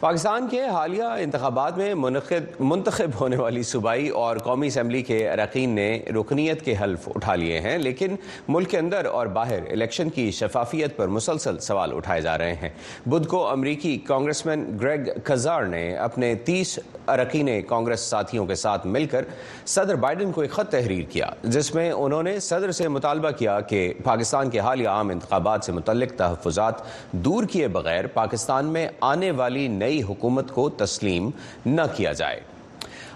پاکستان کے حالیہ انتخابات میں منعقد منتخب ہونے والی صوبائی اور قومی اسمبلی کے اراکین نے رکنیت کے حلف اٹھا لیے ہیں لیکن ملک کے اندر اور باہر الیکشن کی شفافیت پر مسلسل سوال اٹھائے جا رہے ہیں بدھ کو امریکی کانگریس مین گریگ کزار نے اپنے تیس اراکین کانگریس ساتھیوں کے ساتھ مل کر صدر بائیڈن کو ایک خط تحریر کیا جس میں انہوں نے صدر سے مطالبہ کیا کہ پاکستان کے حالیہ عام انتخابات سے متعلق تحفظات دور کیے بغیر پاکستان میں آنے والی نئی حکومت کو تسلیم نہ کیا جائے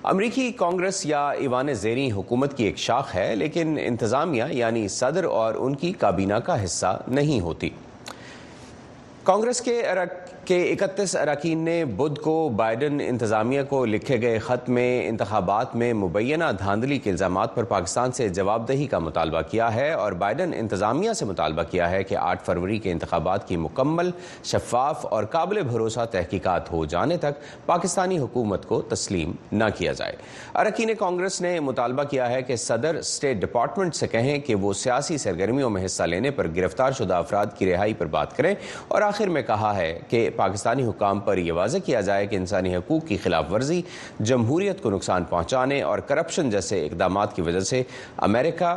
امریکی کانگریس یا ایوان زیریں حکومت کی ایک شاخ ہے لیکن انتظامیہ یعنی صدر اور ان کی کابینہ کا حصہ نہیں ہوتی کے کہ اکتیس اراکین نے بدھ کو بائیڈن انتظامیہ کو لکھے گئے خط میں انتخابات میں مبینہ دھاندلی کے الزامات پر پاکستان سے جواب دہی کا مطالبہ کیا ہے اور بائیڈن انتظامیہ سے مطالبہ کیا ہے کہ آٹھ فروری کے انتخابات کی مکمل شفاف اور قابل بھروسہ تحقیقات ہو جانے تک پاکستانی حکومت کو تسلیم نہ کیا جائے اراکین کانگریس نے مطالبہ کیا ہے کہ صدر اسٹیٹ ڈپارٹمنٹ سے کہیں کہ وہ سیاسی سرگرمیوں میں حصہ لینے پر گرفتار شدہ افراد کی رہائی پر بات کریں اور آخر میں کہا ہے کہ پاکستانی حکام پر یہ واضح کیا جائے کہ انسانی حقوق کی خلاف ورزی جمہوریت کو نقصان پہنچانے اور کرپشن جیسے اقدامات کی وجہ سے امریکہ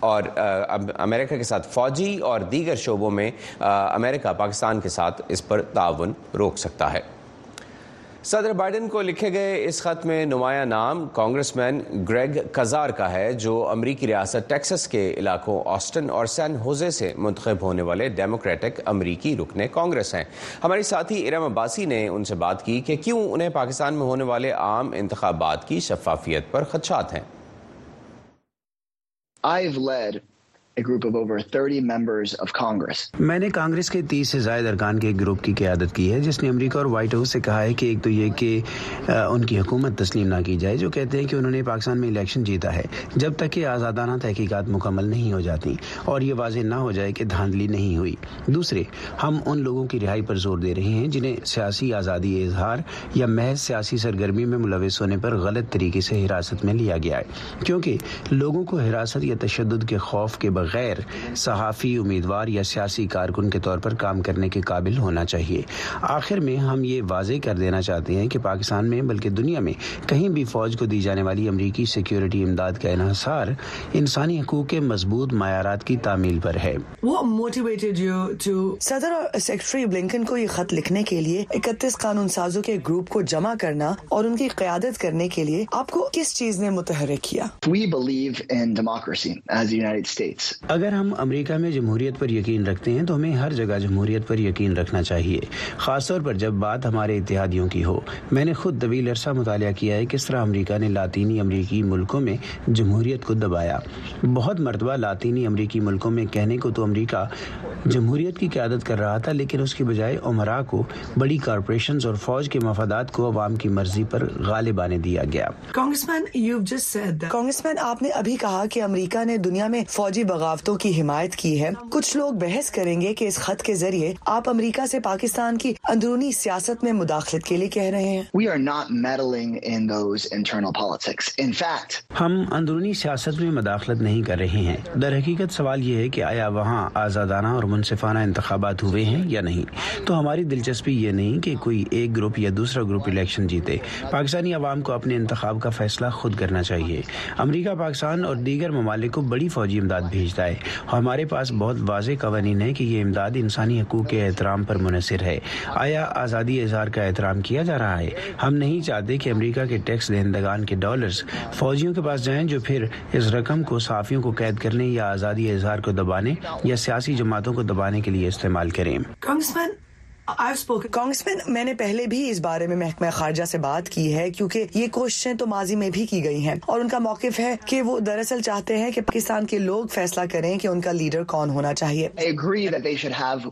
اور امریکہ کے ساتھ فوجی اور دیگر شعبوں میں امریکہ پاکستان کے ساتھ اس پر تعاون روک سکتا ہے صدر بائیڈن کو لکھے گئے اس خط میں نمایاں نام کانگریس مین گریگ کزار کا ہے جو امریکی ریاست ٹیکسس کے علاقوں آسٹن اور سین ہوزے سے منتخب ہونے والے ڈیموکریٹک امریکی رکن کانگریس ہیں ہماری ساتھی ارم عباسی نے ان سے بات کی کہ کیوں انہیں پاکستان میں ہونے والے عام انتخابات کی شفافیت پر خدشات ہیں میں نے کانگریس کے تیس سے زائد ارکان کے ایک گروپ کی قیادت کی ہے جس نے امریکہ اور وائٹ ہاؤس سے کہا ہے کہ ایک تو یہ کہ ان کی حکومت تسلیم نہ کی جائے جو کہتے ہیں کہ انہوں نے پاکستان میں الیکشن جیتا ہے جب تک کہ آزادانہ تحقیقات مکمل نہیں ہو جاتی اور یہ واضح نہ ہو جائے کہ دھاندلی نہیں ہوئی دوسرے ہم ان لوگوں کی رہائی پر زور دے رہے ہیں جنہیں سیاسی آزادی اظہار یا محض سیاسی سرگرمی میں ملوث ہونے پر غلط طریقے سے حراست میں لیا گیا ہے کیونکہ لوگوں کو حراست یا تشدد کے خوف کے بغیر غیر صحافی امیدوار یا سیاسی کارکن کے طور پر کام کرنے کے قابل ہونا چاہیے آخر میں ہم یہ واضح کر دینا چاہتے ہیں کہ پاکستان میں میں بلکہ دنیا کہیں بھی فوج کو دی جانے والی امریکی سیکیورٹی امداد کا انحصار انسانی حقوق کے مضبوط معیارات کی تعمیل پر ہے وہ اور سیکرٹری بلنکن کو یہ خط لکھنے کے لیے اکتیس قانون سازوں کے گروپ کو جمع کرنا اور ان کی قیادت کرنے کے لیے آپ کو کس چیز نے متحرک کیا اگر ہم امریکہ میں جمہوریت پر یقین رکھتے ہیں تو ہمیں ہر جگہ جمہوریت پر یقین رکھنا چاہیے خاص طور پر جب بات ہمارے اتحادیوں کی ہو میں نے خود طویل عرصہ مطالعہ کیا ہے کس طرح امریکہ نے لاطینی امریکی ملکوں میں جمہوریت کو دبایا بہت مرتبہ لاطینی امریکی ملکوں میں کہنے کو تو امریکہ جمہوریت کی قیادت کر رہا تھا لیکن اس کی بجائے عمرا کو بڑی کارپوریشن اور فوج کے مفادات کو عوام کی مرضی پر غالب آنے دیا گیا کانگریس کانگریس مین آپ نے ابھی کہا کہ امریکہ نے دنیا میں فوجی بغاوتوں کی کی حمایت ہے کچھ لوگ بحث کریں گے کہ اس خط کے ذریعے آپ امریکہ سے پاکستان کی اندرونی سیاست میں مداخلت کے لیے کہہ رہے ہیں ہم اندرونی سیاست میں مداخلت نہیں کر رہے ہیں در حقیقت سوال یہ ہے کہ آیا وہاں آزادانہ اور منصفانہ انتخابات ہوئے ہیں یا نہیں تو ہماری دلچسپی یہ نہیں کہ کوئی ایک گروپ یا دوسرا گروپ الیکشن جیتے پاکستانی عوام کو اپنے انتخاب کا فیصلہ خود کرنا چاہیے امریکہ پاکستان اور دیگر ممالک کو بڑی فوجی امداد بھیج بھیجتا ہے ہمارے پاس بہت واضح قوانین ہیں کہ یہ امداد انسانی حقوق کے احترام پر منحصر ہے آیا آزادی اظہار کا احترام کیا جا رہا ہے ہم نہیں چاہتے کہ امریکہ کے ٹیکس دہندگان کے ڈالرز فوجیوں کے پاس جائیں جو پھر اس رقم کو صحافیوں کو قید کرنے یا آزادی اظہار کو دبانے یا سیاسی جماعتوں کو دبانے کے لیے استعمال کریں میں نے پہلے بھی اس بارے میں محکمہ خارجہ سے بات کی ہے کیونکہ یہ کوششیں تو ماضی میں بھی کی گئی ہیں اور ان کا موقف ہے کہ وہ دراصل چاہتے ہیں کہ پاکستان کے لوگ فیصلہ کریں کہ ان کا لیڈر کون ہونا چاہیے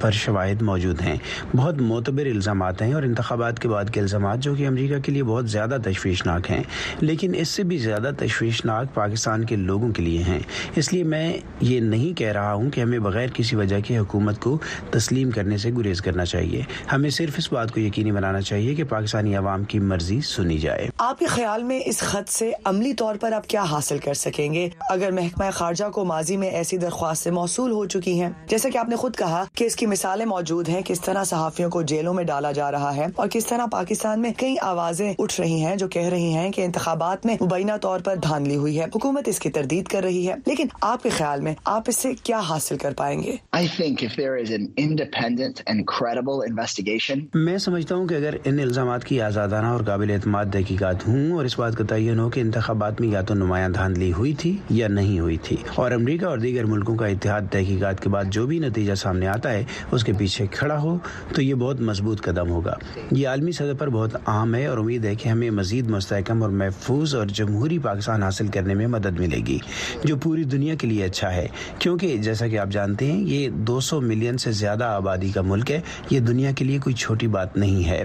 پر شواہد موجود ہیں بہت معتبر الزامات ہیں اور انتخابات کے بعد کے الزامات جو کہ امریکہ کے لیے بہت زیادہ تشویشناک ہیں لیکن اس سے بھی زیادہ تشویشناک پاکستان کے لوگوں کے لیے ہیں اس لیے میں یہ نہیں کہہ رہا ہوں کہ ہمیں بغیر کسی وجہ کے حکومت کو تسلیم کرنے سے گریز کرنا چاہیے ہمیں صرف اس بات کو یقینی بنانا چاہیے کہ پاکستانی عوام کی مرضی سنی جائے آپ کے خیال میں اس خط سے عملی طور پر آپ کیا حاصل کر سکیں گے اگر محکمہ خارجہ کو ماضی میں ایسی درخواستیں موصول ہو چکی ہیں جیسا کہ آپ نے خود کہا کہ اس کی مثالیں موجود ہیں کس طرح صحافیوں کو جیلوں میں ڈالا جا رہا ہے اور کس طرح پاکستان میں کئی آوازیں اٹھ رہی ہیں جو کہہ رہی ہیں کہ انتخابات میں مبینہ طور پر دھاندلی ہوئی ہے حکومت اس کی تردید کر رہی ہے لیکن آپ کے خیال میں آپ اس سے کیا حاصل کر پائیں گے میں سمجھتا ہوں کہ اگر ان الزامات کی آزادانہ اور قابل اعتماد دیکھی ہوں اور اس بات کا تعین ہو کہ انتخابات میں یا تو نمایاں دھاندلی ہوئی تھی یا نہیں ہوئی تھی اور امریکہ اور دیگر ملکوں کا اتحاد تحقیقات کے بعد جو بھی نتیجہ سامنے آتا ہے اس کے پیچھے کھڑا ہو تو یہ بہت مضبوط قدم ہوگا یہ عالمی سطح پر بہت عام ہے اور امید ہے کہ ہمیں مزید مستحکم اور محفوظ اور جمہوری پاکستان حاصل کرنے میں مدد ملے گی جو پوری دنیا کے لیے اچھا ہے کیونکہ جیسا کہ آپ جانتے ہیں یہ دو سو ملین سے زیادہ آبادی کا ملک ہے یہ دنیا کے لیے کوئی چھوٹی بات نہیں ہے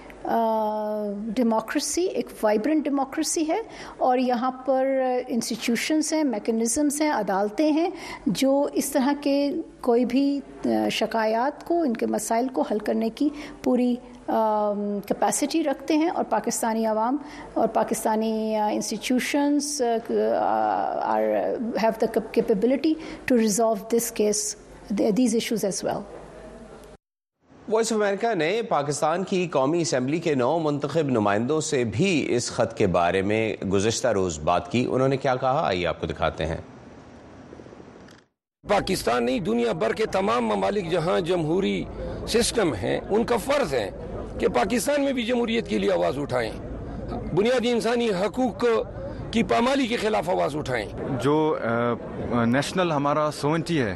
ڈیموکریسی ایک وائبرنٹ ڈیموکریسی ہے اور یہاں پر انسٹیٹیوشنس ہیں میکنزمس ہیں عدالتیں ہیں جو اس طرح کے کوئی بھی شکایات کو ان کے مسائل کو حل کرنے کی پوری کیپیسٹی رکھتے ہیں اور پاکستانی عوام اور پاکستانی انسٹیٹیوشنس آر ہیو دا کیپیبلٹی ٹو ریزالو دس کیس دیز ایشوز ایز ویل وائس آف امریکہ نے پاکستان کی قومی اسمبلی کے نو منتخب نمائندوں سے بھی اس خط کے بارے میں گزشتہ روز بات کی انہوں نے کیا کہا آئیے آپ کو دکھاتے ہیں پاکستان نہیں دنیا بھر کے تمام ممالک جہاں جمہوری سسٹم ہیں ان کا فرض ہے کہ پاکستان میں بھی جمہوریت کے لیے آواز اٹھائیں بنیادی انسانی حقوق کی پامالی کے خلاف آواز اٹھائیں جو نیشنل ہمارا سوئنٹی ہے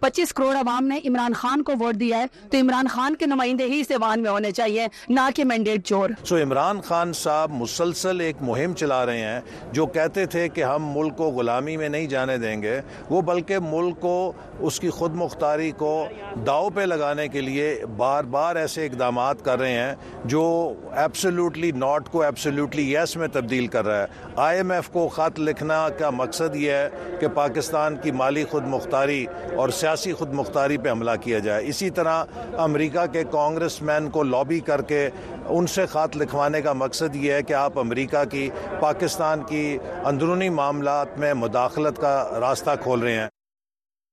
پچیس کروڑ عوام نے عمران خان کو ووٹ دیا ہے تو عمران خان کے نمائندے ہی اس میں ہونے چاہیے نہ کہ چور سو عمران خان صاحب مسلسل ایک مہم چلا رہے ہیں جو کہتے تھے کہ ہم ملک کو غلامی میں نہیں جانے دیں گے وہ بلکہ ملک کو اس کی خود مختاری کو داؤ پہ لگانے کے لیے بار بار ایسے اقدامات کر رہے ہیں جو ایبسلیوٹلی ناٹ کو ایبسلیوٹلی یس میں تبدیل کر رہا ہے آئی ایم ایف کو خط لکھنا کا مقصد یہ ہے کہ پاکستان کی مالی خود مختاری اور سیاست خود مختاری پہ حملہ کیا جائے اسی طرح امریکہ کے کانگریس مین کو لابی کر کے ان سے خات لکھوانے کا مقصد یہ ہے کہ آپ امریکہ کی پاکستان کی اندرونی معاملات میں مداخلت کا راستہ کھول رہے ہیں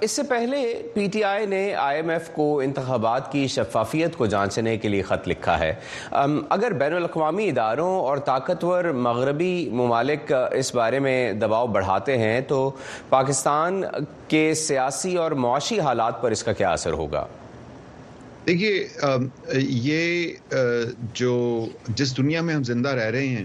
اس سے پہلے پی ٹی آئی نے آئی ایم ایف کو انتخابات کی شفافیت کو جانچنے کے لیے خط لکھا ہے اگر بین الاقوامی اداروں اور طاقتور مغربی ممالک اس بارے میں دباؤ بڑھاتے ہیں تو پاکستان کے سیاسی اور معاشی حالات پر اس کا کیا اثر ہوگا دیکھیے یہ جو جس دنیا میں ہم زندہ رہ رہے ہیں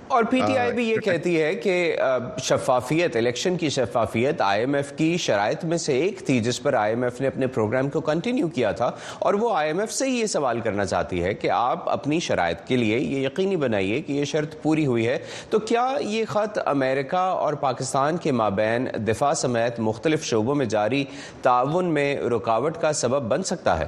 اور پی ٹی آئی بھی یہ کہتی ہے کہ شفافیت الیکشن کی شفافیت آئی ایم ایف کی شرائط میں سے ایک تھی جس پر آئی ایم ایف نے اپنے پروگرام کو کنٹینیو کیا تھا اور وہ آئی ایم ایف سے ہی یہ سوال کرنا چاہتی ہے کہ آپ اپنی شرائط کے لیے یہ یقینی بنائیے کہ یہ شرط پوری ہوئی ہے تو کیا یہ خط امریکہ اور پاکستان کے مابین دفاع سمیت مختلف شعبوں میں جاری تعاون میں رکاوٹ کا سبب بن سکتا ہے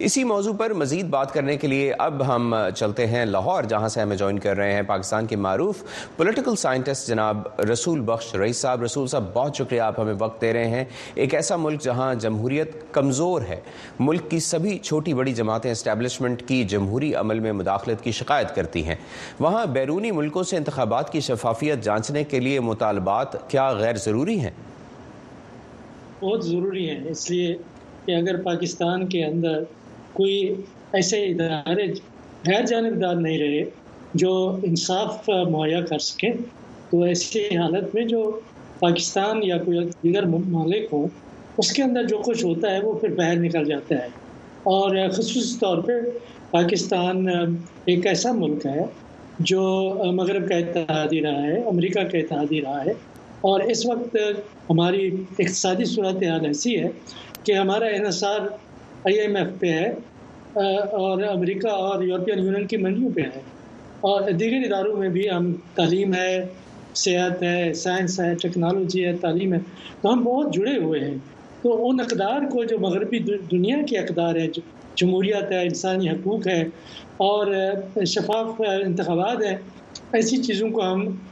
اسی موضوع پر مزید بات کرنے کے لیے اب ہم چلتے ہیں لاہور جہاں سے ہمیں جوائن کر رہے ہیں پاکستان کے معروف پولیٹیکل سائنٹسٹ جناب رسول بخش رئیس صاحب رسول صاحب بہت شکریہ آپ ہمیں وقت دے رہے ہیں ایک ایسا ملک جہاں جمہوریت کمزور ہے ملک کی سبھی چھوٹی بڑی جماعتیں اسٹیبلشمنٹ کی جمہوری عمل میں مداخلت کی شکایت کرتی ہیں وہاں بیرونی ملکوں سے انتخابات کی شفافیت جانچنے کے لیے مطالبات کیا غیر ضروری ہیں بہت ضروری ہیں اس لیے کہ اگر پاکستان کے اندر کوئی ایسے ادارے غیر جانبدار نہیں رہے جو انصاف مہیا کر سکیں تو ایسی حالت میں جو پاکستان یا کوئی دیگر ممالک ہوں اس کے اندر جو کچھ ہوتا ہے وہ پھر باہر نکل جاتا ہے اور خصوصی طور پہ پاکستان ایک ایسا ملک ہے جو مغرب کا اتحادی رہا ہے امریکہ کا اتحادی رہا ہے اور اس وقت ہماری اقتصادی صورت حال ایسی ہے کہ ہمارا انحصار آئی ایم ایف پہ ہے اور امریکہ اور یورپین یونین کی منڈیوں پہ ہے اور دیگر اداروں میں بھی ہم تعلیم ہے صحت ہے سائنس ہے ٹیکنالوجی ہے تعلیم ہے تو ہم بہت جڑے ہوئے ہیں تو ان اقدار کو جو مغربی دنیا کے اقدار ہے جمہوریت ہے انسانی حقوق ہے اور شفاف انتخابات ہے ایسی چیزوں کو ہم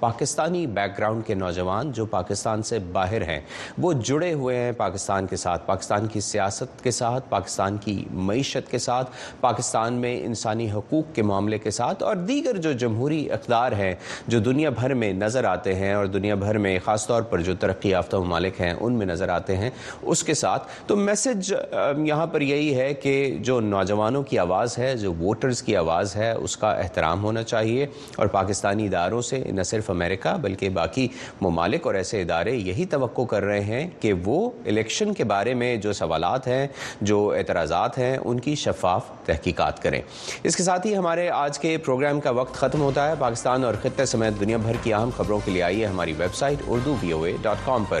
پاکستانی بیک گراؤنڈ کے نوجوان جو پاکستان سے باہر ہیں وہ جڑے ہوئے ہیں پاکستان کے ساتھ پاکستان کی سیاست کے ساتھ پاکستان کی معیشت کے ساتھ پاکستان میں انسانی حقوق کے معاملے کے ساتھ اور دیگر جو جمہوری اقدار ہیں جو دنیا بھر میں نظر آتے ہیں اور دنیا بھر میں خاص طور پر جو ترقی یافتہ ممالک ہیں ان میں نظر آتے ہیں اس کے ساتھ تو میسج یہاں پر یہی ہے کہ جو نوجوانوں کی آواز ہے جو ووٹرز کی آواز ہے اس کا احترام ہونا چاہیے اور پاکستانی اداروں سے نہ صرف امریکہ بلکہ باقی ممالک اور ایسے ادارے یہی توقع کر رہے ہیں کہ وہ الیکشن کے بارے میں جو سوالات ہیں جو اعتراضات ہیں ان کی شفاف تحقیقات کریں اس کے ساتھ ہی ہمارے آج کے پروگرام کا وقت ختم ہوتا ہے پاکستان اور خطے سمیت دنیا بھر کی اہم خبریں خبروں کے لیے آئیے ہماری ویب سائٹ اردو وی او اے ڈاٹ کام پر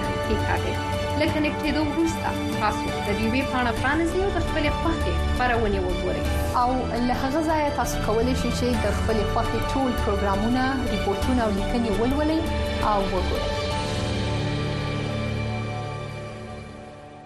کېکاږئ. له کنېکټېدو وروسته تاسو د ویوې پاڼه پرانیزئ او د خپلې خوښې خپرونې وګورئ. او له هغه ځایه تاسو کولی شئ چې د خپلې خوښې ټول پروګرامونه، رپورټونه او لیکنې ولولئ او وګورئ.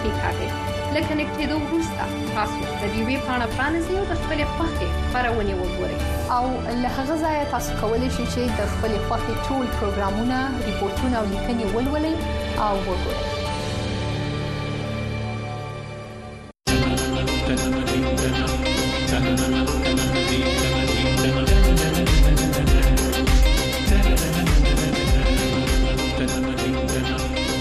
کېکاږئ. له کنېکټېدو وروسته تاسو د ویوې پاڼه پرانیزئ او د خپلې خوښې خپرونې وګورئ. او له هغه ځایه تاسو کولی شئ چې د خپلې خوښې ټول پروګرامونه، ریپورټونه او لیکنې ولولئ او وګورئ.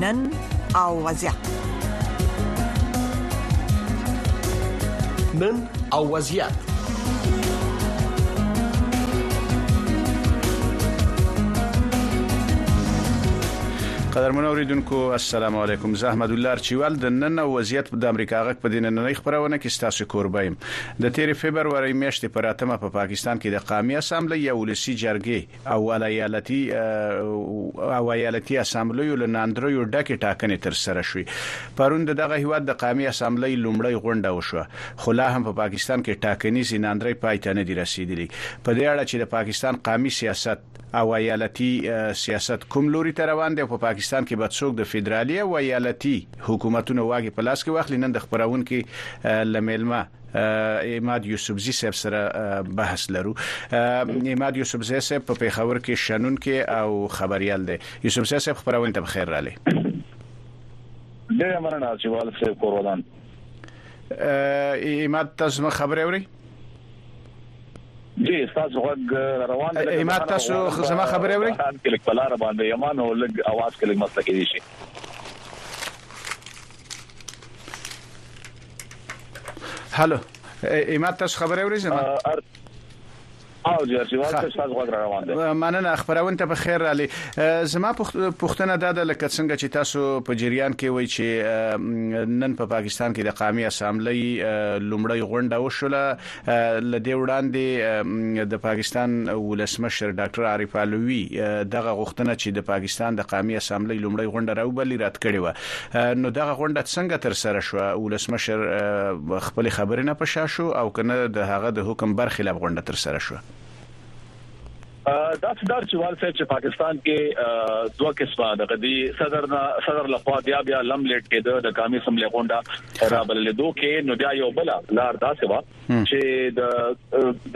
نن او وزیا نن او وزیا قدرمن اوریدونکو السلام علیکم زه احمد الله چوال د نن وضعیت د امریکا غږ په دینه نړۍ خبرونه کې ستاسو کوربه یم د تېرې فبرورۍ میاشتې پر اتمه په پاکستان کې د قامي اسمبلۍ یا ولسي جرګې او ایالتي اسمبلیو له ناندریو ډکې ټاکنې ترسره شوې. پرون د دغه هېواد د قامي اسمبلۍ لومړۍ غونډه وشوه، خو لا هم په پاکستان کې ټاکنیزې ناندرۍ پای ته نه دي رسېدلي. په دې اړه چې د پاکستان قامي سیاست، او ایالتی سیاست کوم لوري ته روان دی او په پاکستان کې به څوک د فدرالي او ایالتي حکومتونو واګې په لاس کې واخلي نن د خبرونکو له میلمه اماد یوسفزی صاحب سره بحث لرو اماد یوسفزی صاحب په پیښور کې شنن کې او خبريال دی یوسفزی صاحب خبرونه ته بخیر را لې ډیر مننه چې والد صاحب کور ودان اماد تاسو خبرې اورئ جی تاسو غږ روان دی ایما تاسو زما خبرې اورئ کلیک په لار باندې یما نو لګ اواز کلیک مسله کې شي هالو ایما تاسو خبرې اورئ زما او جی چې وخت تاسو غږ روان دی مننه خبرونه ته په خیر رالي زما پښتنه دا ده لکه څنګه چې تاسو په جریان کې وای چې نن په پاکستان کې د قامي اسمبلی لومړی غونډه وشوله له دې وړاندې د پاکستان ولسمشر ډاکټر عارف علوي دغه غوښتنه چې د پاکستان د قامي اسمبلی لومړی غونډه راوبلي رد کړې و نو دغه غونډه څنګه تر سره شو ولسمشر خپل خبرې نه پشا شو او کنه د هغه د حکم برخلاف غونډه تر سره شو داسې دار چې وال صاحب چې پاکستان کې دوه قسمه د غدي صدر نه صدر لخوا بیا بیا لم لیټ کېده د قامي سملې غونډه را بللې دوه کې نو بیا یو بل لار داسې و چې د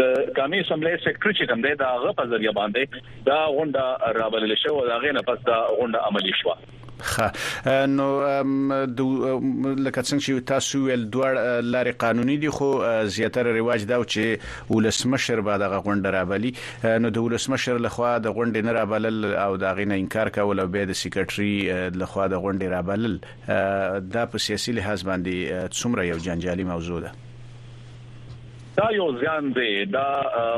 د قامي سملې سیکریټری چې کوم دی دا غو په ذریعہ باندې دا غونډه را بللې شو دا غې نه پس دا غونډه عملی شو ښه نو لکه څنګه چې تاسو ویل دوه لارې قانوني دي خو زیاتره رواج دا و چې ولسمشر به دغه غونډه رابلی نو د ولسمشر لخوا د غونډې نه رابلل او دا غینه انکار کول او به د سیکرټري لخوا د غونډې رابلل دا په سیاسي لحاظ باندې څومره یو جنجالي موضوع ده دا یو زیان دی دا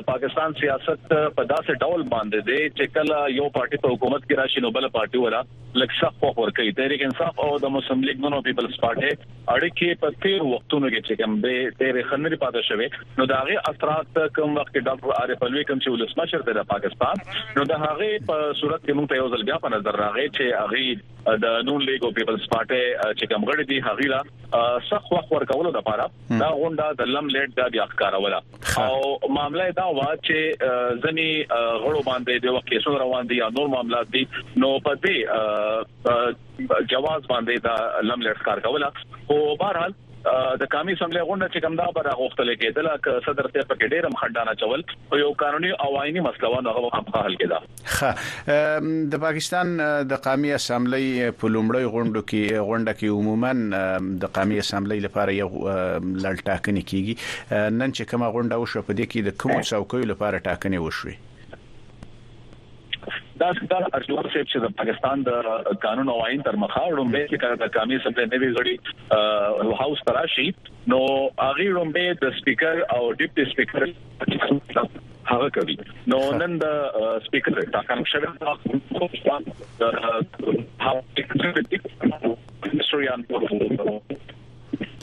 پاکستان سیاست په داسې ډول باندې دی چې کله یو پارټي په حکومت کې راشي نو بل پارټي ولا لکه سخت ور کوي تحریک انصاف او د مسلم لیګ نونو پیپلز پارټي اړیکې په تیر وختونو کې چې کوم به تیر خنري پاتې شوی نو دا غي اثرات کوم وخت ډاکټر عارف علوي کوم چې ولسمشر دی د پاکستان نو د هغه په صورت کې موږ ته یو ځل بیا په نظر راغی چې هغه د نون لیګ او پیپلز پارټي چې کوم غړي دي هغه لا سخت ور کولو لپاره دا غونډه د لم لیټ دا بیا ښکاروله او معاملې دا وا چې ځنی غړو باندې د یو کیسو روان دي یا نور معاملات دي نو په دې جواز باندې دا لم لیټ ښکار کوله او بهرحال د قامي سملې غونډه چې کوم دا به راغوښتل کېدل ک صدر ته پکې ډېر مخډانه چول یو قانوني او آئيني مسله و نه هغه هم حل کېده خه د پاکستان د قامي اسمبلی په لومړی غونډو کې غونډه کې عموما د قامي اسمبلی لپاره یو لړ ټاکنې کیږي نن چې کومه غونډه وشو په دې کې د کوم څوکۍ لپاره ټاکنې وشوي دا دا ارجوان صاحب چې د پاکستان د قانون او آئین تر مخه رومبه چې کله د قامي اسمبلی نوي غړي هاوس تراشي نو هغه رومبه د سپیکر او ډیپټي سپیکر هغه کوي نو نن د سپیکر ټاکل شوی دا هغه ټیکنیکل مستریان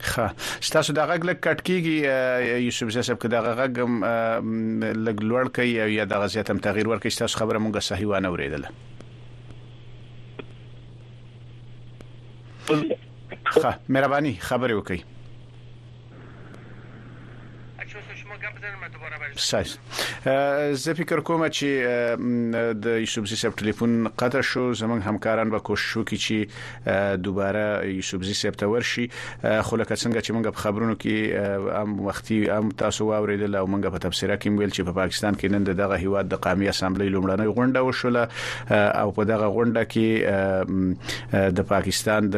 خه ستاسو دا غږ لک کټ کیږي یوسف زیسب کې دا غږ لګ لوړ کوي او یا دا غزیت هم تغیر ورکړي ستاسو خبره مونږه صحیح وانه اوریدله خه مهرباني خبرې وکړئ صاحب زه فکر کوم چې د یوسفزی صاحب ټلیفون قطع شو زمنګ همکاران به کوشش وکړي چې دوباره یوسفزی صاحب ته ورشي خو لکه څنګه چې موږ په خبرونو کې ام وختي ام تاسو واوریدل او موږ په تفسیره کې ویل چې په پاکستان کې نن دغه هیواد د قامي اسمبلی لومړنۍ غونډه وشوله او په دغه غونډه کې د پاکستان د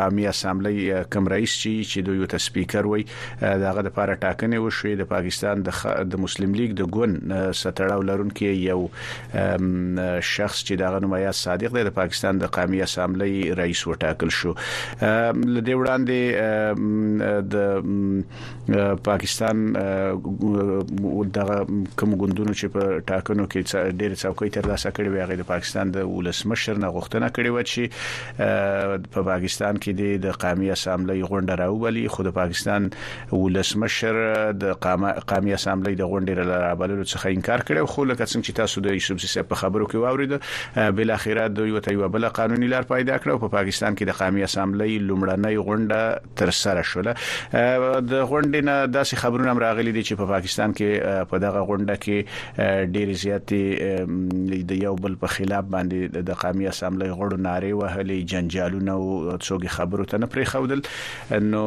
قامي اسمبلی کم رئیس چې د یو سپیکر وي دغه د لپاره ټاکنې وشوې د پاکستان د مسلم لیگ د ګوند ستړاو لرونکي یو شخص چې دغه نومایا صادق دی د پاکستان د قامي اسمبلی رئیس وټاکل شو لدې وړاندې د پاکستان دغه کوم ګوندونو چې په ټاکنو کې ډېر څوکۍ تر لاسه کړې وي هغه د پاکستان د ولسمشر نه غوښتنه کړې و چې په پاکستان کې د قامي اسمبلی غونډه راوبلي خو د پاکستان ولسمشر د قامي اسمبلی د غونډې راوبللو څخه انکار کړي خو لکه څنګه چې تاسو د یوسف سیسه په خبرو کې واورید بل اخیرا دوی وته یو بل قانوني لار پیدا کړو په پاکستان کې د قامي اسمبلی لومړنۍ غونډه تر سره شول د غونډې نه داسې خبرونه راغلي دي چې په پاکستان کې په دغه غونډه کې ډېر زیاتې د یو بل په خلاف باندې د قامي اسمبلی غړو ناره وهلې جنجالونه او څوګي خبرو ته نه پرې خودل نو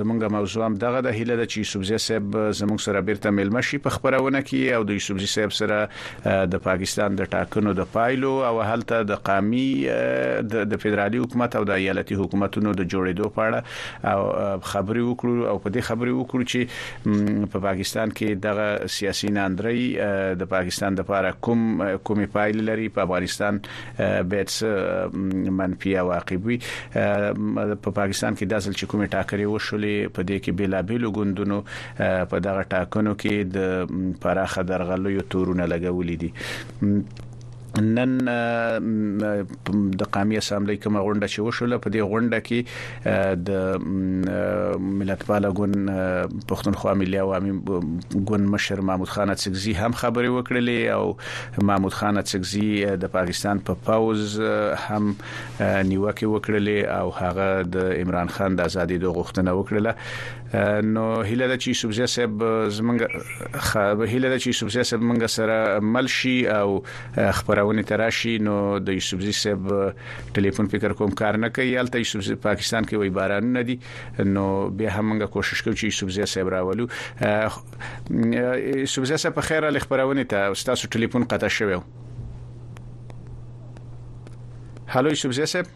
زمونږ موضوع هم دغه د هله د چې یوسفزی صاحب زمونږ سره بیرته ملمشي په خبرونه کې او د یوسفزی صاحب سره د پاکستان د ټاکنو د پایلو او هلته د قامي د فدرالي حکومت او د ایالتي حکومتونو د جوړېدو په اړه خبرې وکړو او په دې خبرې وکړو چې په پاکستان کې دغه سیاسي ناندري د پاکستان لپاره کوم کومې پایلې لري په افغانستان به څه منفي عواقب وي په پاکستان کې داسل چې کومې ټاکرې وشولې په دې کې بلا بیلو ګوندونو په دغه ټاکنو کې د پراخه درغلیو تورونه لګولې دي نن د قامي اسمبلی کوم غونډه چې وشوله په دې غونډه کې د ملتپال ګون پښتونخوا ملي عوامي ګون مشر محمود خان اڅکزي هم خبرې وکړلې او محمود خان اڅکزي د پاکستان په پا پاوز هم نیوکه وکړلې او هغه د عمران خان د ازادي د غوښتنه وکړله نو هیله ده چې یوسفزی صاحب زمونږ خو هیله ده چې یوسفزی صاحب مونږ سره مل شي او خبرونه تراشي نو د یوسفزی صاحب ټلیفون فکر کوم کار نه کوي البته یوسفزی پاکستان کې وای باران نه دي نو به هم مونږ کوشش کوو چې یوسفزی صاحب راولو یوسفزی صاحب په خیره لخبرونه ته استاد ټلیفون قطع شوی هلو یوسفزی صاحب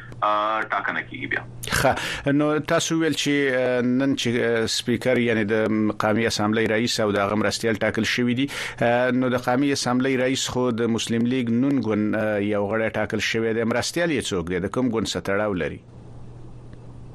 ټاکنه کیږي بیا خه نو تاسو ویل چې نن چې سپیکر یعنی د قامي اسمبلی رئیس او د غمرستیل ټاکل شوې دي نو د قامي اسمبلی رئیس خو د مسلم لیگ نون ګون یو غړی ټاکل شوې دی مرستیل یې څوک دی د کوم ګون ستړاو لري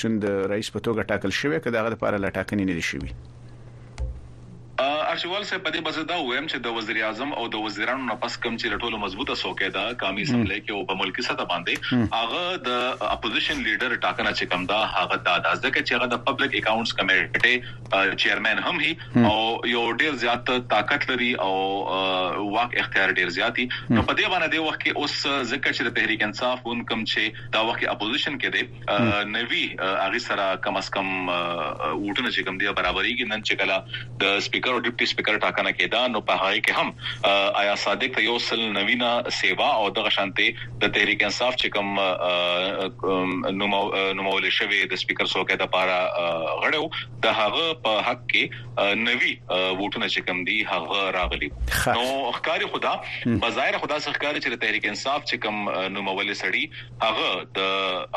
سون د رئیس په توګه ټاکل شوی که د هغه لپاره لا ټاکنې نه دي شوي؟ ارچیوال صاحب په دې به زه دا ووایم چې د وزیراعظم او د وزیرانو نه پس کوم چې له ټولو مضبوطه څوکۍ ده قامي اسمبلۍ کې او په ملکي سطح باندې هغه د اپوزیشن لیډر ټاکنه چې کوم ده هغه دا ده ځکه چې هغه د پبلک اکاونټس کمیټې چیرمن هم هي او یو ډیر زیات طاقت لري او واک اختیار ډیر زیات دي نو په دې باندې د وخت کې اوس ځکه چې د تحریک انصاف ون کوم چې دا وخت اپوزیشن کې دی نوي هغه سره کم اس کم ووټونه چې کوم دی برابرېږي نن چې کله د سپیکر او ډیپټي سپیکر ټاکنه کېده نو په هغه کې هم آیا صادق ته یو سل نوینا سیوا او دغه شانتي د تحریک انصاف چې کوم نو نومول شوی د سپیکر څوکۍ د پاره غړو د هغه په حق کې نوي ووټونه چې کوم دی هغه راغلي نو ښکاری خدا بظاهر خدا څخه ښکاری چې د تحریک انصاف چې کوم نومول سړي هغه د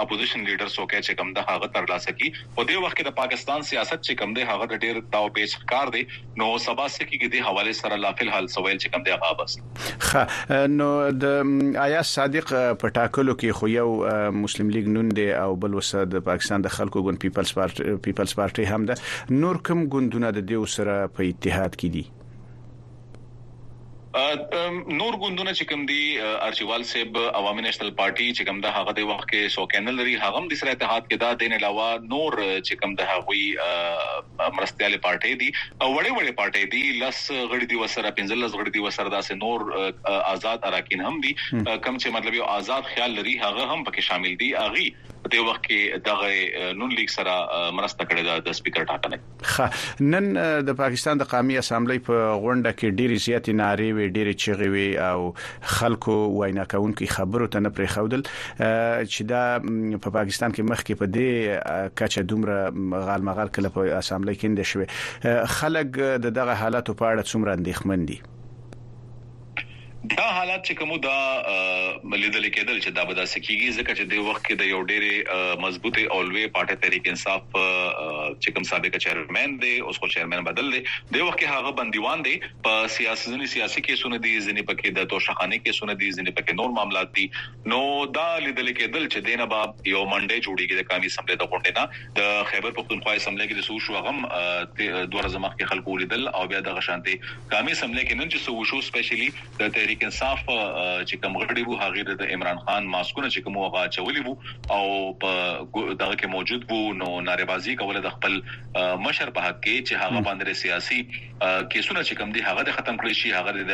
اپوزیشن لیډر څوکۍ چې کوم ده هغه ترلاسه کی په دې وخت کې د پاکستان سیاست چې کوم دی هغه د ډیر داو پیچ ښکار دی نو سبا سکی کې د حواله سره لا فل حال سویل چې کوم دی هغه بس خه نو د آیا صادق په ټاکلو کې خو یو مسلم لیگ نون دی او بل وسه د پاکستان د خلکو ګوند پیپلز پارټي پیپلز پارټي هم ده نور کوم ګوندونه د دیو سره په اتحاد کې دي نور ګوندونه چې کوم دي ارچیوال صاحب عوامي نېشنل پارټي چې کوم ده هغه د وخت کې سو کینل لري هغه هم د سره اتحاد کې دا دین علاوه نور چې کوم ده هغوی مرستيالي پارټي دي او وړي وړي پارټي دي لس غړي دي وسره 15 لس غړي دي وسره داسې نور آزاد اراکین هم دي کم چې مطلب یو آزاد خیال لري هغه هم پکې شامل دي اغي د وخت کې دغه نون لیک سره مرسته کړې ده د سپیکر ټاکنه خه نن د پاکستان د قامي اسمبلی په غونډه کې ډېری زیاتې نارې وي ډېری چغې وي او خلکو وینا کوونکي خبرو ته نه پرې خودل چې دا په پاکستان کې مخکې په دې کچه دومره غال مغال کله په اسمبلی کې اند شوي خلک د دغه حالت په اړه څومره اندېښمن دي دا حالات چې کومو دا لیدل کېدل چې دا به داسې کیږي ځکه چې د وخت کې د یو ډېر مضبوطه او لوی پارټي تحریک انصاف چې کوم سابق چیرمن دی اوس خو چیرمن بدل دی د وخت کې هغه بندیوان دی په سیاسي ځنی سیاسي کیسونه دي ځنی پکې د توشخانه کیسونه دي ځنی پکې نور معاملات دي نو دا لیدل کیدل چې دې نه به یو منډی جوړیږي د قامي اسمبلۍ د غونډې نه د خیبر پښتونخوا اسمبلۍ کې د څه وشو هغه هم دوه ورځې مخکې خلکو ولیدل او بیا دغه شانتې قامي اسمبلۍ کې نن چې څه وشو سپیشلی د تحریک انصاف چې کوم غړي وو هغه د عمران خان ماسکونه چې کوم هغه چولي وو او په دغه کې موجود وو نو نارې بازي کوله د خپل مشر په حق کې چې هغه باندې سیاسي کیسونه چې کوم دي هغه د ختم کړی شي هغه د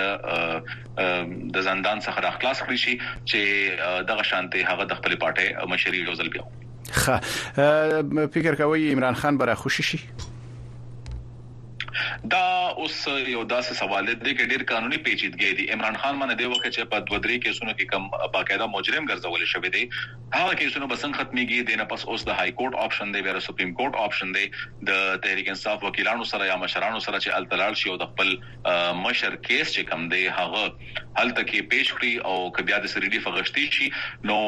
د زندان څخه راخلاص کړی شي چې دغه شانته هغه د خپل پارټي مشري یو ځل بیا خه فکر کوي عمران خان برا خوشی شي دا اوس یو داسې سوال دی چې ډیر قانوني پیچیدګي دي عمران خان باندې د وخت چې په دوه درې کیسونو کې کم باقاعده مجرم ګرځول شوی دی هغه کیسونه به څنګه ختمیږي دینه پس اوس د های کورټ آپشن دی ویره سپریم کورټ آپشن دی د تحریک انصاف وکیلانو سره یا مشرانو سره چې هلته لاړ شي او د خپل مشر کیس چې کم دی هغه هلته کې پیش کړي او که بیا د سریډي فغشتي شي نو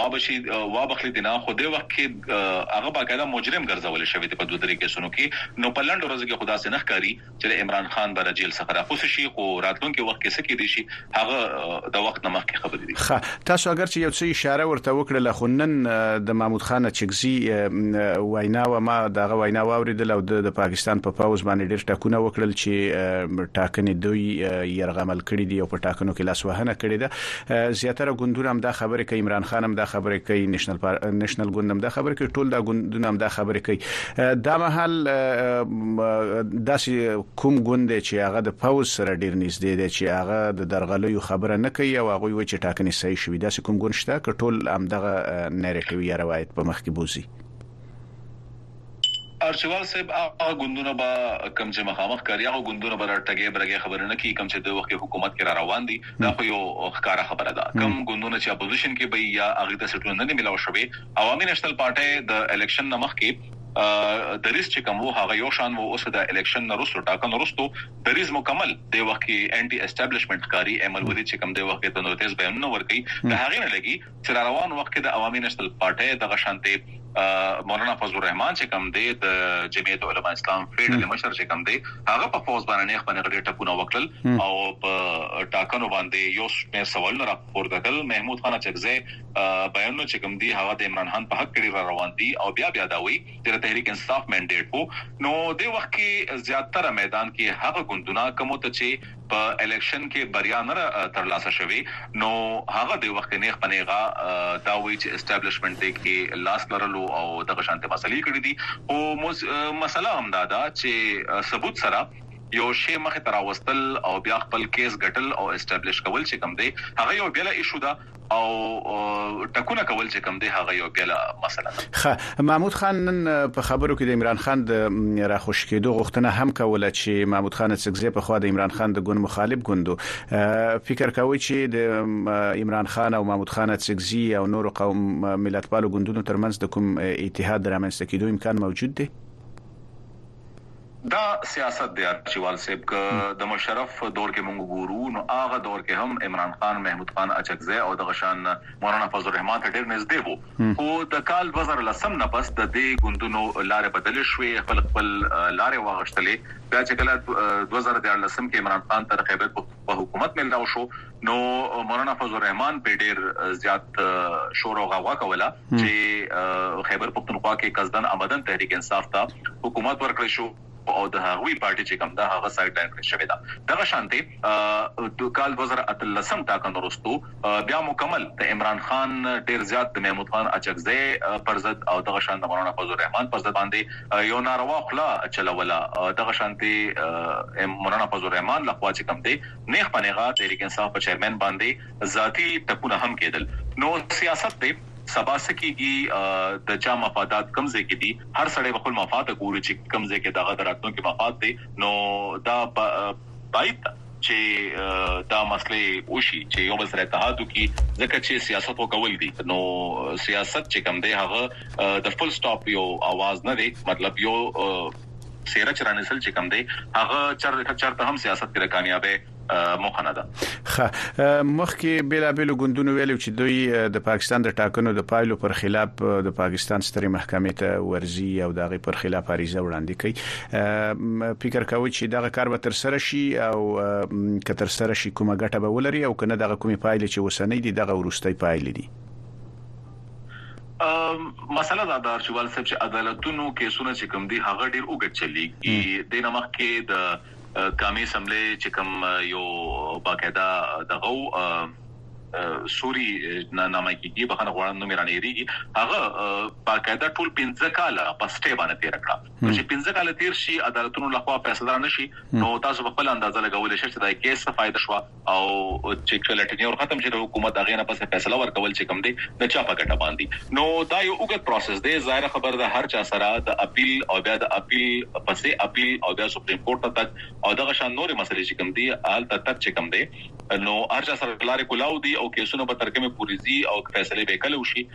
وابشي وابخلي دینه خو د وخت کې هغه باقاعده مجرم ګرځول شوی دی په دوه درې کیسونو کې نو په لنډ ورځ کې خدا سينخ کاری چې د عمران خان به د جېل څخه راخوسې شي خو راتلونکې وخت کې څه کېدې شي هغه د وخت نه مخکې خبرې دي. ښه تاسو اګر چې یو څه اشاره ورته وکړله خو نن د محمود خان اچکزي وینا وه ما د هغه وینا واورېدله او ده د پاکستان په پوځ باندې ډېر ټکونه وکړل چې ټاکنې دوئ یرغمل کړې دي او په ټاکنو کې لاس وهنه کړې ده زیاتره ګوندونه هم دا خبرې کوي عمران خان هم دا خبرې کوي نېشنل نېشنل ګوند هم دا خبرې کوي ټول دا ګوندونه هم دا خبرې کوي دا مهال داسې کوم ګوند چې هغه د پوز سره ډیر نږدې دی چې هغه د درغلیو خبره نه کوي او هغه وی چې ټاکنې صحیح شوې داسې کوم ګوند شته چې ټول هم دغه نریټیو یا روایت په مخ کې بوزي ارچوال صاحب هغه ګوندونه به کم چې مخامخ کاری هغه ګوندونه به ټګي برګي خبره نه کوي کم چې د وخت حکومت کې را روان دي دا خو یو ښکارا خبره ده کم ګوندونه چې اپوزیشن کې به یا هغه د سټونو نه ملاو شوي عوامي نېشنل پارټۍ د الېکشن نه مخکې دریځ چې کوم وو هغه یو شان وو اوس د الېکشن نه وروسته ټاکنو وروسته دریځ مکمل دی وخت کې انټي اسټابلیشمنت ښکاری ایم الولي چې کوم دی وخت کې د نوتیز بیانونه ورکي د هغې نه لګي چې روان وخت کې د عوامي نشل پارټۍ د غشانتي مولانا فضل الرحمن چې کوم دی د جمعیت علما اسلام فیډ له مشر چې کوم دی هغه په فوز باندې نه خپل غړي ټکونه وکړل او په ټاکنو باندې یو څه سوال نه پورته کړل محمود خان اچکزی بیانونه چې کوم دي هغه د عمران خان په حق کړي را روان دي او بیا بیا دا وایي چې د تحریک انصاف منډیټ وو نو دې وخت کې زیاتره میدان کې هغه ګوندونه کومو ته چې په الیکشن کې بریا نه را تر لاسه شوې نو هغه دې وخت کې نیغ په نیغه دا وایي چې اسټبلشمنټ دې کې لاس لرلو او دغه شانتې مسلې کړي دي خو مسله همدا ده چې ثبوت سره یو شی مخ ته راوستل او بیا خپل کیس ګټل او اسټبلش کول چې کوم دی هغه یو بیله ایشو ده او ټکونه کول چې کوم دی هغه یو بیله مسله ده. ښه محمود خان نن په خبرو کې د عمران خان د راخوشي کېدو غوښتنه هم کوله چې محمود خان اڅکزی پخوا د عمران خان د ګوند مخالف ګوند و. فکر کوئ چې د عمران خان او محمود خان اڅکزي او نورو قوم ملتپالو ګوندونو ترمنځ د کوم اتحاد د رامنځته کېدو امکان موجود دی؟ دا سیاست دی ارچیوال صیب که د مشرف دور کې مونږ وګورو نو هغه دور کې هم عمران خان محمود خان اچکزی او دغه شان مولانا فضل الرحمن ته ډیر نږدې وو خو د کال دوه زره لسم نه پس د دې ګوندونو لارې بدلې شوې خپل خپل لارې واغشتلې بیا چې کله دوه زره دیارلسم کې عمران خان ته د خیبر پښتونخوا حکومت ملاو شو نو مولانا فضل الرحمن په ډیر زیات شور او غوغا کوله چې خیبر پختونخوا کې قصدن عمدن تحریک انصاف ته حکومت ورکړ شو او د هغوی پارټي چې کوم دا هغه سایډ لاین کړی شوې ده دغه شانته د کال 2013 ټاکن ورستو بیا مکمل د عمران خان ډیر زیات د محمود خان اچکزی پر ضد او دغه شان د مولانا فضل الرحمن پر ضد باندې یو ناروا خلا چلوله دغه شانته مولانا فضل الرحمن لخوا چې کوم دی نېغ په نېغه تحریک انصاف په چیرمن باندې ذاتي ټپونه هم کېدل نو سیاست دی سبا څه کېږي د چا مفادات کوم ځای کې دي هر سړی به خپل مفاد ته ګوري چې کوم ځای کې د هغه د راتلونکي مفاد دی نو دا باید چې دا مسلې وشي چې یو بل سره اتحاد وکړي ځکه چې سیاست وکول دي نو سیاست چې کوم دی هغه د فل سټاپ یو اواز نه دی مطلب یو څېره چې رانیسل چې کوم دی هغه چرته هم سیاست کې د کامیابی موخه نه ده. ښه مخکې بیلابیلو ګوندونو ویلو چې دوی د پاکستان د ټاکنو د پایلو پر خلاف د پاکستان سترې محکمې ته ورزي او دغه پر خلاف عریضه وړاندې کوي فکر کوي چې دغه کار به تر سره شي او که تر سره شي کومه ګټه به ولري او کنه دغه کومې پایلې چې وسنۍ دي دغه ورستۍ پایلې دي مسله دا ده ارچوال صاحب چې عدالتونو کیسونه چې کوم دي هغه ډیر وګت چلیږي د نمخ کې د قامي اسمبلی چې کوم یو باقاعده دغه سوري نامه کیږي بخنه غواړم نو میرانه یریږي هغه باقاعده ټول 15 کاله په سټې باندې تیر کړه چې 15 کاله تیر شي عدالتونو لخوا فیصله نشي نو تاسو په خپل اندازه لګولې شئ چې دا کیس څه فائدہ شو او چې کله ټینیور ختم شي د حکومت هغه نه پسې فیصله ورکول چې کوم دی د چا په ګټه باندې نو دا یو وګت پروسس دی ظاهر خبر ده هر چا سره د اپیل او بیا د اپیل پسې اپیل او بیا سپریم کورټ ته تک او دغه شان نور مسلې چې کوم دی حال ته تک چې کوم دی نو هر چا سره لارې کولاو دي او کیسونه به ترکمه پوریزي او فیصله به کله وشي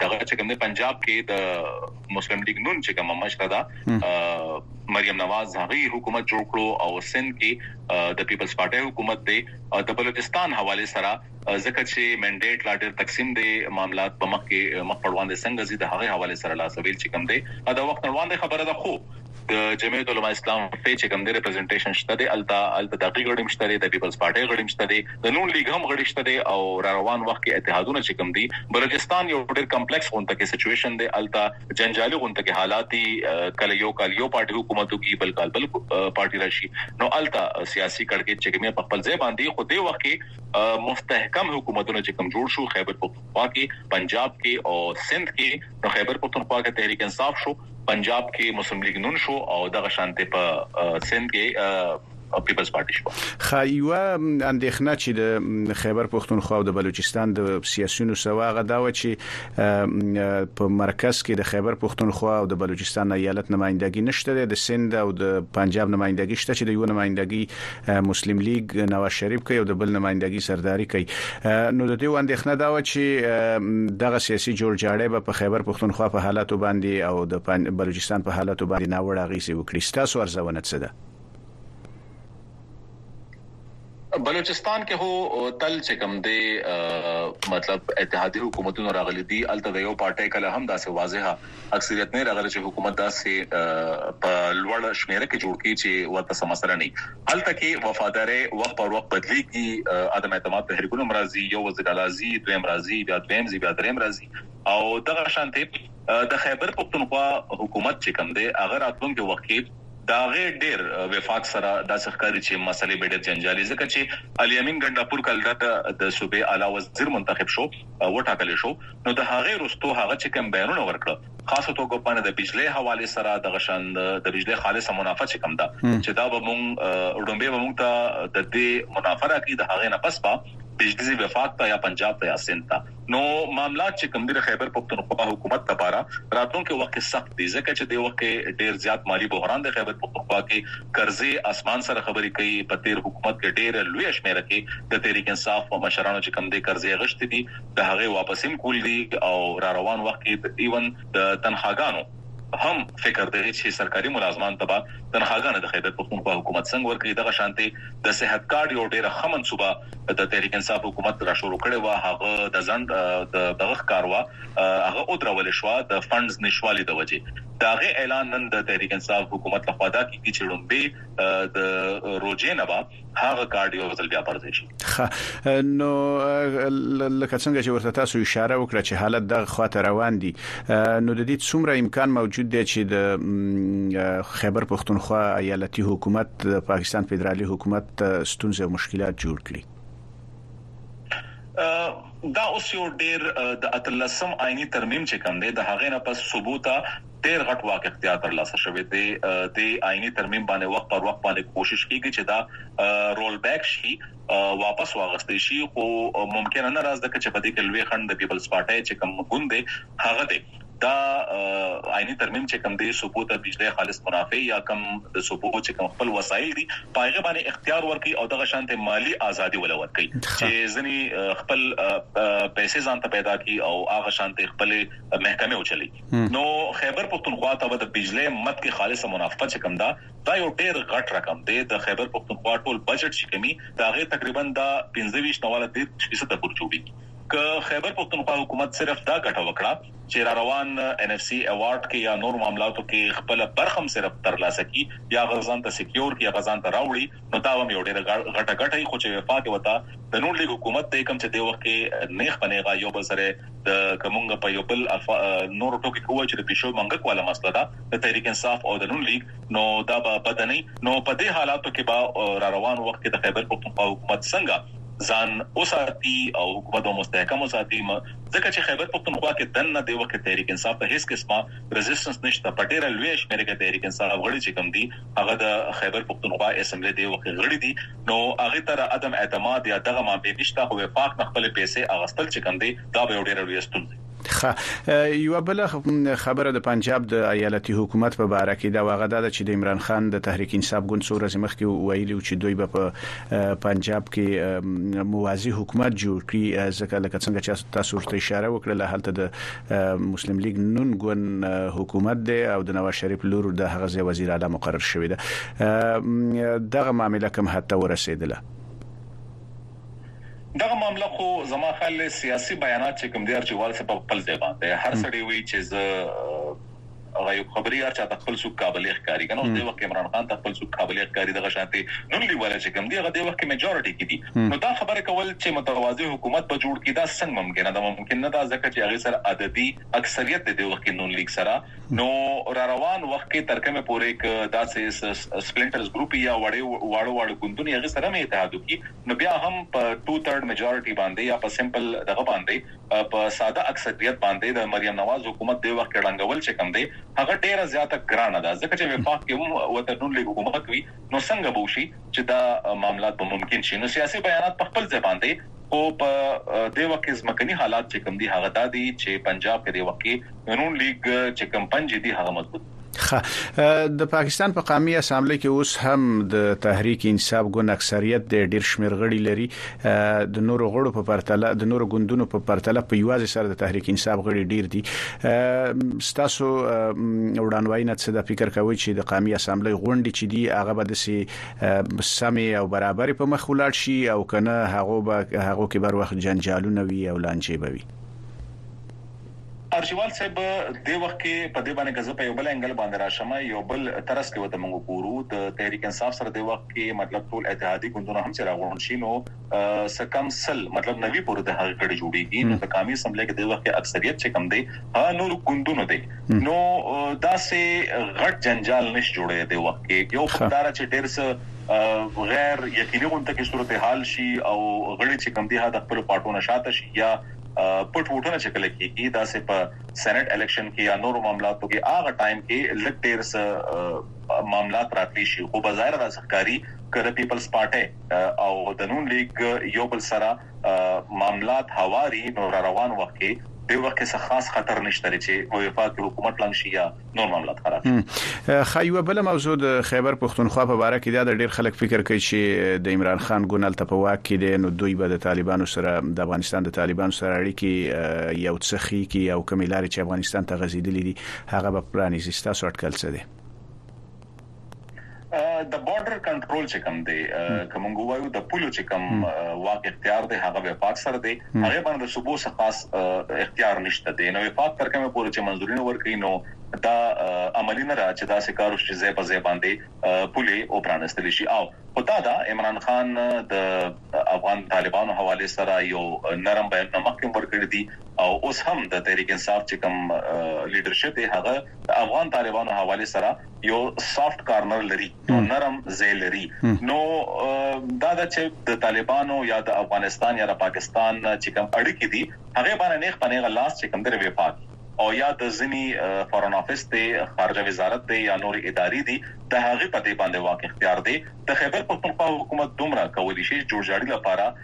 دغه چې کوم دی پنجاب کې د مسلم لیګ نون چې کوم مشره ده مریم نواز هغه حکومت جوړ کړو او سند کې د پیپلز پارټي حکومت دی د بلوچستان حواله سره ځکه چې منډیټ لا ډیر تقسیم دی معاملات په مخ کې مخ پروان دي څنګه زی د هغه حواله سره لا سویل چې کوم دی دا وخت روان دی خبره ده خو د جمعیت علماء اسلام فی چې کوم دی ریپرزنټیشن شته دی هلته هلته دغی غړي هم شته دی د پیپلز پارټۍ غړي هم شته دی د نون لیګ هم غړي شته دی او را روان وخت کې اتحادونه چې کوم دی بلوچستان یو ډیر کمپلیکس غونته کې سچویشن دی هلته جنجالي غونته کې حالات دی کله یو کال یو پارټي حکومت وکړي بل کال بل پارټي راشي نو هلته سیاسي کړکېچ چې کومه په خپل ځای باندې خو دی وخت کې مستحکم حکومتونه چې کوم جوړ شو خیبر پختونخوا کې پنجاب کې او سند کې نو خیبر پختونخوا کې تحریک انصاف شو پنجاب کې مسلم لیګ نون شو او دغه شانته په سند کې پیپلز پارټي شو خا یو اندېښنه چې د خیبر پښتونخوا او د بلوچستان د سیاسيونو سوا هغه دا و چې په مرکز کې د خیبر پښتونخوا او د بلوچستان ایالت نمائندګي نشته د سند او د پنجاب نمائندګي شته چې د یو نمائندګي مسلم لیګ نواز شریف کوي او د بل نمائندګي سرداري کوي نو د دې اندېښنه دا و چې دغه سیاسي جوړجاړی به په خیبر پښتونخوا په حالاتو باندې او د بلوچستان په حالاتو باندې ناوړه غیسي وکړي ستاسو ارزونه څه ده بلوچستان کې هو تل چې کم دی مطلب اتحادي حکومتونو راغلي دي الته د یو پارټي کله هم داسې واضحه اکثریت نه راغلی چې حکومت داسې په لوړ شمیره کې جوړ کړي چې ورته سم مسله نه وي هلته کې وفاداري وخت پر وخت بدليږي عدم اعتماد په هرګونو مرضي یو وزیر الازي دوی مرضي بیا دویم زی بیا دریم راځي او دغه شانته د خیبر پختونخوا حکومت چې کوم دی هغه راتلونکي وخت کې دا غي ډیر وفاق سره د سخکاري چې مسلې به ډیر جنجالي ځکه چې علي امین ګنډاپور کلدار د صوبې اعلی وزیر منتخب شو وټاکل شو نو د هغې وروستو هغه چې کوم بيانونه ورکړه خاصه توګه په اړه د بجلې حوالې سره دغه شان د بجلې خالصه منافع چې کوم ده چې دا به مونږ ډومبه به مونږ ته د دې منافع راکړي د هغې نه پس با بجلی وفاق ته یا پنجاب ته یا سند ته نو معاملات چې کوم د خیبر پختونخوا حکومت لپاره راتلونکي وخت سخت دي ځکه چې د وخت کې ډیر زیات مالی بحران د خیبر پختونخوا کې قرضې اسمان سره خبرې کوي په تیر حکومت کې ډیر لوی شمیره کې د تحریک انصاف او مشرانو چې کوم د قرضې غشت دي د هغې واپس هم کول دي او را روان وخت کې د ایون د تنخاګانو هم فکر دی چې سرکاري ملازمان تبا تنخاګانه د خیبر پښتونخوا حکومت څنګه ورکړي دغه شانتي د صحت کارت یو ډیره ښه منصوبه د تحریک انصاف حکومت را شروع کړي و هغه د ځند د دغه کار و هغه او درول شو د فندز نشوالي د وجې داغه اعلان نن د تحریک انصاف حکومت لخوا دا کیږي چې لومبي د روجې نه هغه کارډ یو ځل بیا پرځای شي خا نو لکه څنګه چې ورته تاسو اشاره وکړه چې حالت دغه خواته روان دي نو د دې څومره امکان موجود دی چې د خیبر پښتونخوا ایالتي حکومت د پاکستان فدرالي حکومت ستونزې او مشکلات جوړ کړي دا اوس یو ډیر د اتلسم آئینی ترمیم چې کوم دی د هغې نه پس ثبوت ډېر غټ واک اختیار ترلاسه شوی دی، دې آئیني ترمیم باندې وخت پر وخت باندې کوشش کیږي چې دا رول بیک شي، واپس واخیستل شي، خو ممکنه نه ده ځکه چې په دې کې لوی خنډ د پیپلز پارټۍ چې کوم ګوند دی هغه دی، دا آئیني ترمیم چې کوم دی صوبو ته بجلۍ خالص منافع یا کوم د صوبو چې کوم خپل وسائل دي په هغې باندې اختیار ورکوي او دغه شانتې مالي آزادي وله ورکوي چې ځینې خپل پیسې ځانته پیدا کړي او هغه شانتې خپلې محکمې وچلوي. نو خیبر پښتونخوا ته د بجلی مت کې خالصه منافقه چې کوم دا دا یو ډیر غټ رقم دی د خیبر پښتونخوا ټول بجټ چې کمی دا غي تقریبا دا 25 نواله د 30% پور جوړیږي که خیبر پښتونخوا حکومت صرف دا غټه وکړه چې را روان ان اف سي ایوارډ کې یا نور معاملاتو کې خپل برخم صرف ترلاسه کی یا غزان ته سکیور کی غزان ته راوړي نو دا هم یو ډېره غټه ګټه وي خو چې وفا کې وتا د نون لیګ حکومت دی کوم چې د وخت کې نیخ په نیغه یو بل سره د کومنګ په یو بل نور ټوکی کوه چې د پښو منګک والا مسله ده د تحریک انصاف او د نون لیګ نو دا به بدني نو په دې حالاتو کې به را روان وخت کې د خیبر پښتونخوا حکومت څنګه ځان اوساتي او حکومت او مستحکم اوساتي ځکه چې خیبر پښتونخوا کې دنه د وخت تحریک انصاف ته هیڅ قسمه ريزيسټنس نشته په ډیره لوی شمیر کې تحریک انصاف غړي چې کم دي هغه د خیبر پښتونخوا اسمبلۍ د یوه غړي دي نو هغه ته د عدم اعتماد یا دغه معاملې نشته خو وفاق نه خپل پیسې اغستل چې کوم دی دا به یو ډیر لوی ستونزه ښه یو بل خبره د پنجاب د ایالتي حکومت په اړه کې دا واغه ده چې د عمران خان د تحریک انصاف ګوند څو ورځې مخکې ویلي چې دوی به په پنجاب کې موازي حکومت جوړ کړي ځکه لکه څنګه چې تاسو ورته اشاره وکړله هلته د مسلم لیګ نون ګوند حکومت دی او د نواز شریف لور د هغه ځای وزیر اعلی مقرر شوې ده دغه معاملې کوم حد ته ورسېدله دغه معاملې خو زما خل سیاسي بیانات چې کوم دی ارچوال څخه په خپل ځای باندې هر سړی وی چې زه هغه یو خبري هر چا ته خپل سوق قابلیت ښکاری کنه او د وخت عمران خان ته خپل سوق قابلیت ښکاری دغه شانتي نن لیواله چې کوم دی هغه د وخت میجورټي کې دي نو دا خبره کول چې متوازی حکومت به جوړ کی دا څنګه ممکنه ده ممکن نه ده ځکه چې هغه سره عددي اکثریت د وخت نون لیک سره نو را روان وخت کې ترکمه پورې ک دا سه سپلنټرز ګروپ یا وړې واړو واړو ګوندونه هغه سره مې اتحاد کی نو بیا هم په 2 ترډ میجورټي باندې یا په سمپل دغه باندې په ساده اکثریت باندی د مریم نواز حکومت دی وخت کی ړنګول چی کوم دی هغه ډیره زیاته ګرانه ده ځکه چی وفاق کی هم وته نون لیګ حکومت وی نو سنګه به وشی چی دا معاملات به ممکن شی نو سیاسی بیانات په خپل ځای باندی خو په دی وخت کی ځمکنی حالات چی کوم دی هغه دا دی چی پنجاب کی دی وخت کی نون لیګ چی کوم پنج دی هغه مضبوط د پاکستان په قامي اسمبلی کې اوس هم د تحریک انصاف ګوند اکثریت د ډیر شمیر غړي لري د نورو غړو په پرتله د نورو ګوندونو په پرتله په یوازې سره د تحریک انصاف غړي ډیر دي ستاسو وړاندوی نه څه د فکر کوي چې د قامي اسمبلی غونډې چې دي هغه به د سي سمي او برابر په مخ ولاړ شي او کنه هغه به هغه کې بر وخت جنجالونه وي او لانجې به وي ارچیوال صاحب دې وخت کې په دې باندې که زه په یو بل انګل باندې راشم یو بل ترس کې وته موږ ګورو د تحریک انصاف سره دې وخت کې مطلب ټول اتحادي ګوندونه هم چې راغون شي نو سکم سل مطلب نوي پورې د هغه کړي جوړيږي نو د قامي اسمبلی کې دې وخت کې اکثریت چې کم دی هغه نور ګوندونه دي نو دا سه غټ جنجال نش جوړي دې وخت کې یو خدار چې ډېر څه غیر یقیني غونډه کې صورتحال شي او غړي چې کم دي هغه خپل پټونه شاته شي یا پټ ووټونه چې کله کېږي دا سه په سېنات الیکشن کې یا نورو معاملاتو کې هغه ټایم کې لک ډیر سه معاملات راکړي شي خو بظاهر د سرکاري کړه پیپلز پارټي او د نون لیګ یو بل سره معاملات هواري نو روان وخت کې د وخت څخه خاص خطر نشته چې وفاق حکومت لنګ شي یا نور معاملات خراب شي خایو بل موضوع د خیبر پښتونخوا په اړه کې دا د ډیر خلک فکر کوي چې د عمران خان ګونل ته په واک کې دي نو دوی به د طالبانو سره د افغانستان د طالبانو سره اړیکې یو څه خي کې یو کمی لاري چې افغانستان ته غزیدلې دي هغه به پرانیزي تاسو اټکل څه دي د بارډر کنټرول چې کوم دی کوم غوايو د پولو چې کوم واک اختیار دی هغه وفاق سره دی هغه باندې صوبو څخه خاص اختیار نشته دی نو وفاق تر کومه پورې چې منځوري نه ورکړي نو دا عملی نه را چې دا سکارو چې زې په زې باندې پولې او پرانستل شي او خو دا دا عمران خان د افغان طالبانو حواله سره یو نرم بیان مخکې ورکړی دی او اوس هم د تحریک انصاف چې کوم لیډرشپ دی هغه افغان طالبانو حواله سره یو سافټ کارنر لري نو نرم ځای لري نو دا د چې د طالبانو یا د افغانستان یا د پاکستان چې کوم اړیکې دي هغه باندې نه خپنه غلاس چې کوم د وفاق او یا د ځنی فارن افیس ته خارجه وزارت دی یا نور اداري دي د هغه په دې باندې واقع اختیار دي د خیبر پښتونخوا حکومت دومره کولی شي جوړجاړي لپاره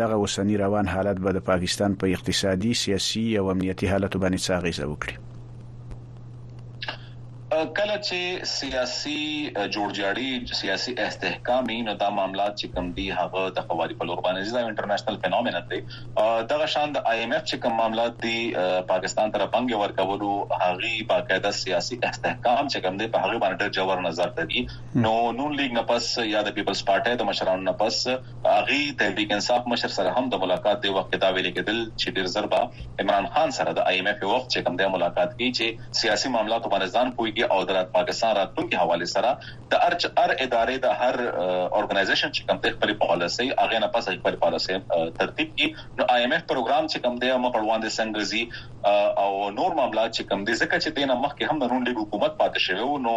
دغه اوسنی روان حالت به د پاکستان په اقتصادي، سیاسي او امنیتي حالت باندې څه اغیزه وکړي؟ کله چې سیاسي جوړجاړي سیاسي استحکام نو دا معاملات چې کوم دي هغه د قواري په لور باندې دا انټرنیشنل فینومینن دی دغه شان د آی ایم ایف چې کوم معاملات دي پاکستان ته پنګ ورکولو هغه باقاعده سیاسي استحکام چې کوم دی په هغه باندې ډېر جوړ نظر دی نو نون لیګ نه پس یا د پیپلز پارټۍ د مشرانو نه پس هغوی تحریک انصاف مشر سره هم د ملاقات دې وخت کې دا ویل کیدل چې ډیر زر به عمران خان سره د آی ایم ایف وخت چې کوم دی ملاقات کوي چې سیاسي معاملاتو باندې ځان پوهیږي او د پاکستان راتلونکي حوالې سره د هر ادارې د هر ارګنایزیشن چې کوم دی خپل پالیسي هغه نه پس خپل پالیسي ترتیب کی نو آی ایم ایف پروګرام چې کوم دی مخ روان دي څنګه زی او نور معاملات چې کوم دي ځکه چې دینه مخکې هم د نون لیګ حکومت پاتې شوی نو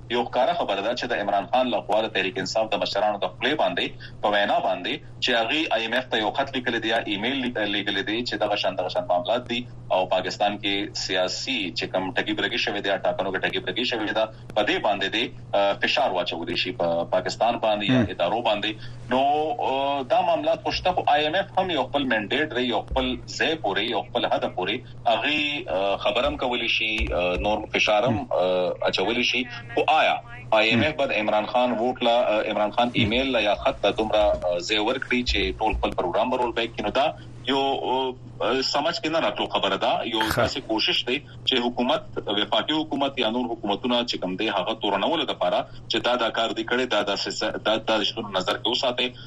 يو ښکاره خبره ده چې د عمران خان له خوا د تحريک انصاف د مشرانو د خولې باندې په وينا باندې چې هغوي آي ايم ايف ته يو خط ليکلي دي يا ايميل ليږلي دي چې دغه شان دغه شان معاملات دي او پاکستان کې سياسي چې کوم ټګي برګي شوي دي ټاکنو کې ټګي برګي شوي ده په دې باندې دې فشار واچولي شي په پاکستان باندې يا ادارو باندې نو دا معاملات خوشته خو آي ايم ايف هم يو خپل منډيټ دی يو خپل ځای پورې يو خپل حد پورې هغه خبره هم کولې شي نور فشار هم اچولې شي او آیا آی ایم ایف بد عمران خان ووټ لا عمران خان ایمیل لا یا خط د دومره زیور کړی چې ټول خپل پروګرام به رول بیک کینو دا یو سمج کې نه راتلو خبره ده یو داسې کوشش دی چې حکومت وفاقي حکومت یا نور حکومتونه چې کوم دی هغه تورنول لپاره چې دا دا کار دی کړي دا د دا د شنو نظر کې وساته